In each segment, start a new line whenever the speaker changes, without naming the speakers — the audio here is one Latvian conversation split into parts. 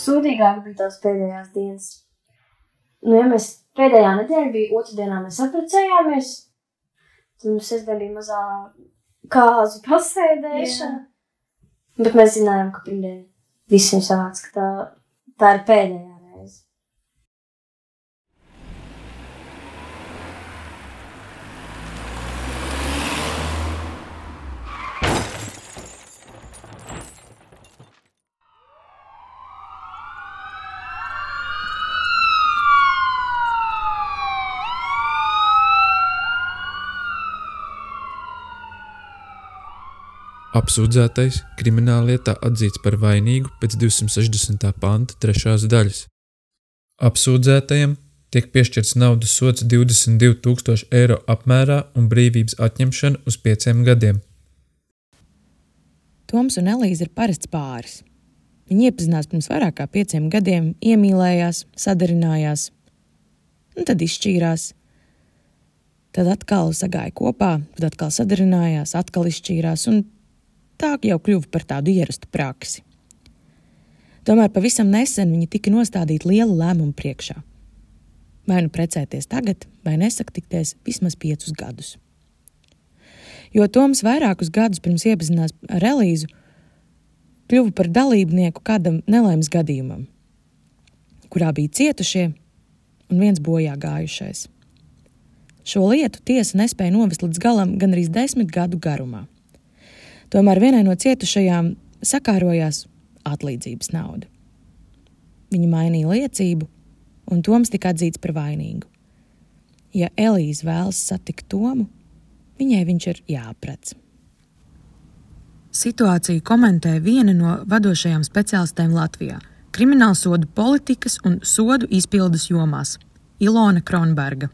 sūdīgāk bija tās pēdējās dienas. Nu, ja mēs pēdējā nedēļa bija otrdienā, mēs apprecējāmies, tad mums sestdien bija mazā kāzu pasēdēšana. Jā. Bet mēs zinājām, ka pirmdien visiem savāds, ka tā, tā ir pēdējā.
Apsūdzētais krimināllietā atzīts par vainīgu pēc 260. panta trešās daļas. Apsūdzētajam tiek piešķirts naudas sots 22,000 eiro apmērā un brīvības atņemšana uz pieciem gadiem.
Toms un Elīze ir parasts pāris. Viņi iepazinās pirms vairāk kā pieciem gadiem, iemīlējās, sadarinājās, un tad izšķīrās. Tad atkal sagāja kopā, tad atkal sadarinājās, atkal izšķīrās, un tā jau kļuva par tādu ierastu praksi. Tomēr pavisam nesen viņi tika nostādīti liela lēmuma priekšā. Vai nu precēties tagad, vai nesaktikties vismaz piecus gadus. Jo Toms vairākus gadus pirms iepazinās ar Elīzu, kļuva par dalībnieku kādam nelaimes gadījumam, kurā bija cietušie un viens bojā gājušais. Šo lietu tiesa nespēja novest līdz galam gan arī desmit gadu garumā. Tomēr vienai no cietušajām sakārojās atlīdzības nauda. Viņa mainīja liecību, un Toms tika atzīts par vainīgu. Ja Elīze vēlas satikt Tomu, viņai viņš ir jāaprec. Situāciju komentē viena no vadošajām speciālistēm Latvijā - krimināla sodu politikas un sodu izpildes jomās - Ilona Kronberga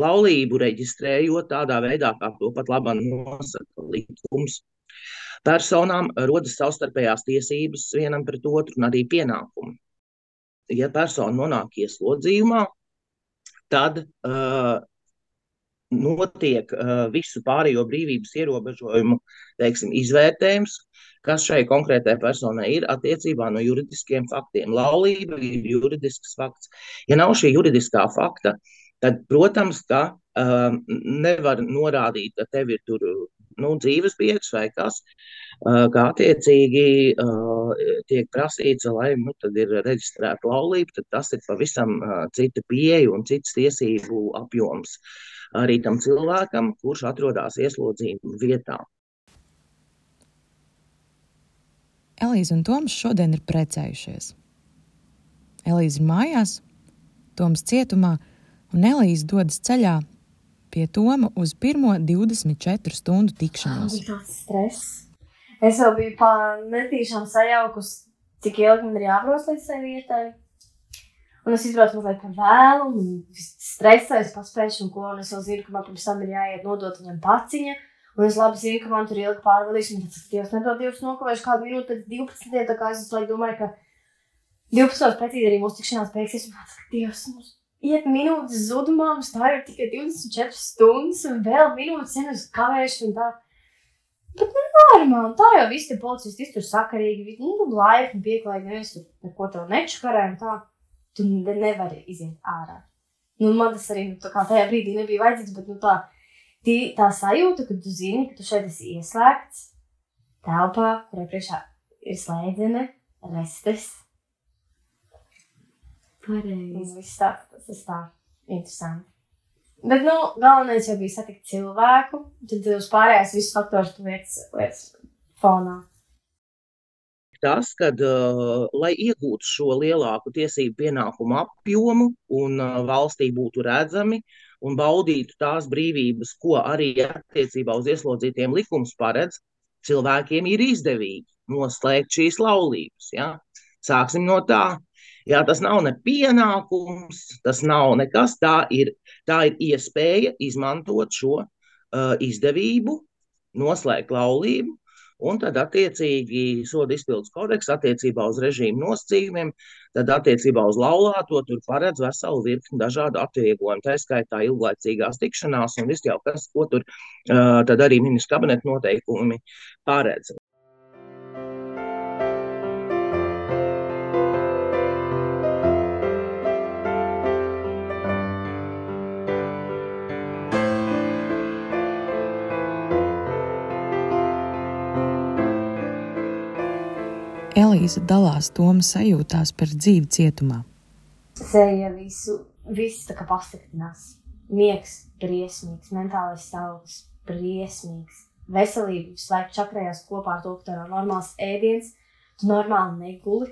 laulību reģistrējot tādā veidā, kā to pat labāk nosaka likums. Personām rodas savstarpējās tiesības vienam pret otru un arī pienākumi. Ja persona nonāk ieslodzījumā, tad uh, notiek uh, visu pārējo brīvības ierobežojumu teiksim, izvērtējums, kas šai konkrētajai personai ir attiecībā no juridiskiem faktiem. Laulība ir juridisks fakts. Ja nav šī juridiskā fakta, uh, tad, protams, ka um, nevar norādīt, ka tev ir tur nu, dzīves biedrs vai kas, uh, kā attiecīgi uh, tiek prasīts, lai nu, ir reģistrēta laulība, tad tas ir pavisam uh, cita pieeja un cits tiesību apjoms arī tam cilvēkam, kurš atrodas ieslodzījuma vietā.
Elīze un Toms šodien ir precējušies. Elīze ir mājās, Toms cietumā, un Elīze dodas ceļā pie Toma uz pirmo 24 stundu tikšanos.
Tas stress. Es jau biju pa netīšām sajaukusi, cik ilgi man ir jābrauc līdz tai vietai. Un es izbraucu mazliet par vēlu, un stresēju, paspēju, un ko. Un es jau zinu, ka man pirms tam ir jāiet nodot viņam paciņu. Un es labi zinu, ka man tur ilgi pārvadīs, un tas Dievs nedod Dievs nokavējuši kādu minūti pēc 12. Tā kā es domāju, ka 12. precīzi arī mūsu tikšanās beigsies. Un tāds, Dievs, mums iet minūtes zudumā, mums tā ir tikai 24 stundas, un vēl minūtes ir uz kavēšanu. Bet nu, normāli, tā jau viss ir policisti iztur sakarīgi, nu, laipni, pieklājīgi, neviens tur neko tev nečakarē, un tā, tu nevari iziet ārā. Nu, man tas arī, nu, tā kā tajā brīdī nebija vajadzīgs, bet, nu, tā, tī, tā sajūta, ka tu zini, ka tu šeit esi ieslēgts telpā, kurai priekšā ir slēdzene, restes, Pareizi. Viss tā, tas ir tā interesanti. Bet, nu, galvenais jau bija satikt cilvēku, tad uz pārējās visus faktorus lietas, lietas fonā.
Tas, kad, uh, lai iegūtu šo lielāku tiesību pienākumu apjomu un uh, valstī būtu redzami un baudītu tās brīvības, ko arī attiecībā uz ieslodzītiem likums paredz, cilvēkiem ir izdevīgi noslēgt šīs laulības. Ja? Sāksim no tā. Jā, tas nav ne pienākums, tas nav nekas. Tā ir, tā ir iespēja izmantot šo uh, izdevību, noslēgt laulību. Un tad, attiecīgi, soda izpildus kodeks attiecībā uz režīmu nosacījumiem, tad attiecībā uz laulāto tur paredz veselu virkni dažādu atvieglojumu. Tā skaitā ilglaicīgās tikšanās un viss jau kas, ko tur uh, arī ministra kabineta noteikumi paredz.
Elīze dalās Toma sajūtās par dzīvi cietumā.
Seja visu, viss tā kā pasliktinās. Miegs briesmīgs, mentālais stāvoklis briesmīgs. Veselība visu laiku čakrējās kopā ar to, ka tev ir normāls ēdiens, tu normāli neguli,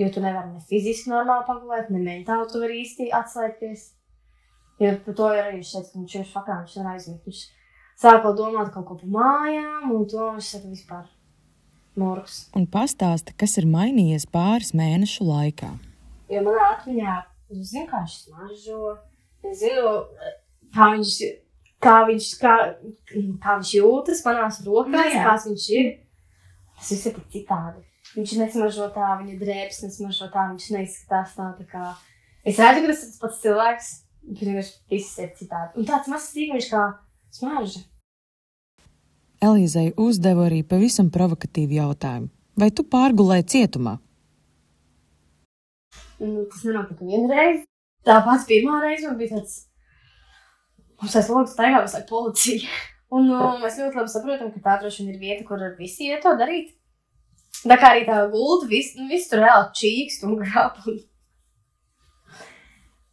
jo tu nevari ne fiziski normāli pagulēt, ne mentāli tu vari īsti atslēgties. Jo par to ir arī teica, ka viņš ir fakā, viņš var aizmigt. Viņš sāka domāt kaut ko par mājām, un to viņš saka vispār morgs.
Un pastāsta, kas ir mainījies pāris mēnešu laikā.
Jo manā atmiņā, viņš smaržo, es zinu, kā viņš, kā viņš, kā, kā viņš jūtas manās rokās,
Nu jā.
kāds viņš ir. Tas viss ir tik citādi. Viņš nesmaržo tā, viņa drēbes nesmaržo tā, viņš neizskatās tā, tā kā. Es redzu, ka tas ir tas pats cilvēks, bet vienkārši viss ir citādi. Un tāds mazs sīkums kā smarža.
Elīzei uzdeva arī pavisam provokatīvu jautājumu. Vai tu pārgulēji cietumā?
Nu, tas nenotika vienreiz. Tā pats pirmā reize man bija tāds. Mums aiz logs staigā visu laiku policija. Un nu, mēs ļoti labi saprotam, ka tā droši vien ir vieta, kur visi iet to darīt. Tā kā arī tā gulta, viss nu, vis tur reāli čīkst un grāb. Un...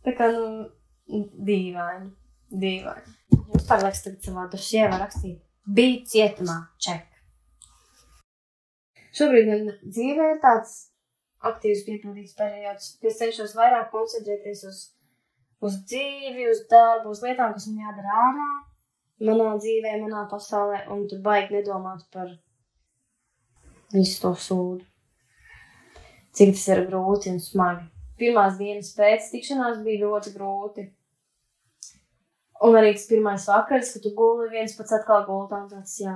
Tā kā, nu, dīvaini. Dīvaini. Jums pārliekas tagad savā dosjē var rakstīt. Bija cietumā, ček. Šobrīd man dzīvē ir tāds aktīvs piepildīts periods. Es cenšos vairāk koncentrēties uz, uz dzīvi, uz darbu, uz lietām, kas man jādara ārā, manā dzīvē, manā pasaulē, un tur baigi nedomāt par visu to sūdu. Cik tas ir grūti un smagi. Pirmās dienas pēc tikšanās bija ļoti grūti. Un arī tas pirmais vakars, kad tu guli viens pats atkal gultā, un tāds, jā,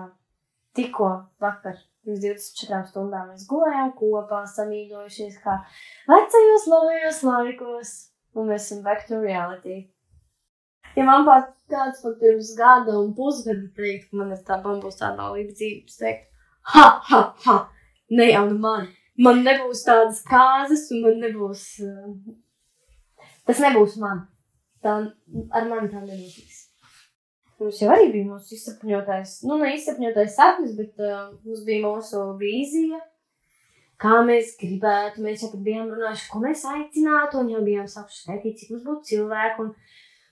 tikko vakar, pirms 24 stundām mēs gulējām kopā, samīļojušies kā vecajos labajos laikos, un mēs esam back to reality. Ja man pat kāds pat pirms gada un pusgada teikt, ka man ir tā bambus dzīve, es teiktu, ha, ha, ha, ne jau nu man. Man nebūs tādas kāzas, un man nebūs, uh, tas nebūs man. Tā ar mani tā nenotiks. Mums jau arī bija mūsu izsapņotais, nu, ne izsapņotais sapnis, bet uh, mums bija mūsu vīzija, kā mēs gribētu. Mēs jau bijām runājuši, ko mēs aicinātu, un jau bijām sākuši skaitīt, cik mums būtu cilvēku, un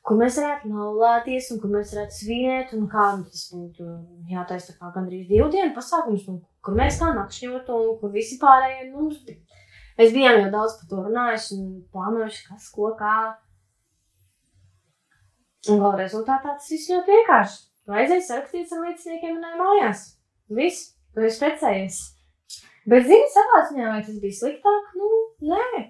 kur mēs varētu laulāties, un kur mēs varētu svinēt, un kā nu, tas būtu jātaisa kā gandrīz divu dienu pasākums, un kur mēs kā nakšņot, un kur visi pārējie mums bija. Mēs bijām jau daudz par to runājuši un plānojuši, kas, ko, kā. Un gala rezultātā tas viss ļoti vienkārši. Vajadzēja sarakstīts ar lieciniekiem manā mājās. Viss, tu esi precējies. Bet, zini, savā ziņā, vai tas bija sliktāk? Nu, nē.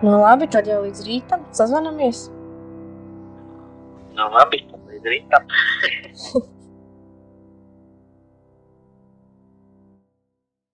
Nu, labi, tad jau līdz rītam sazvanamies.
Nu, labi, līdz rītam.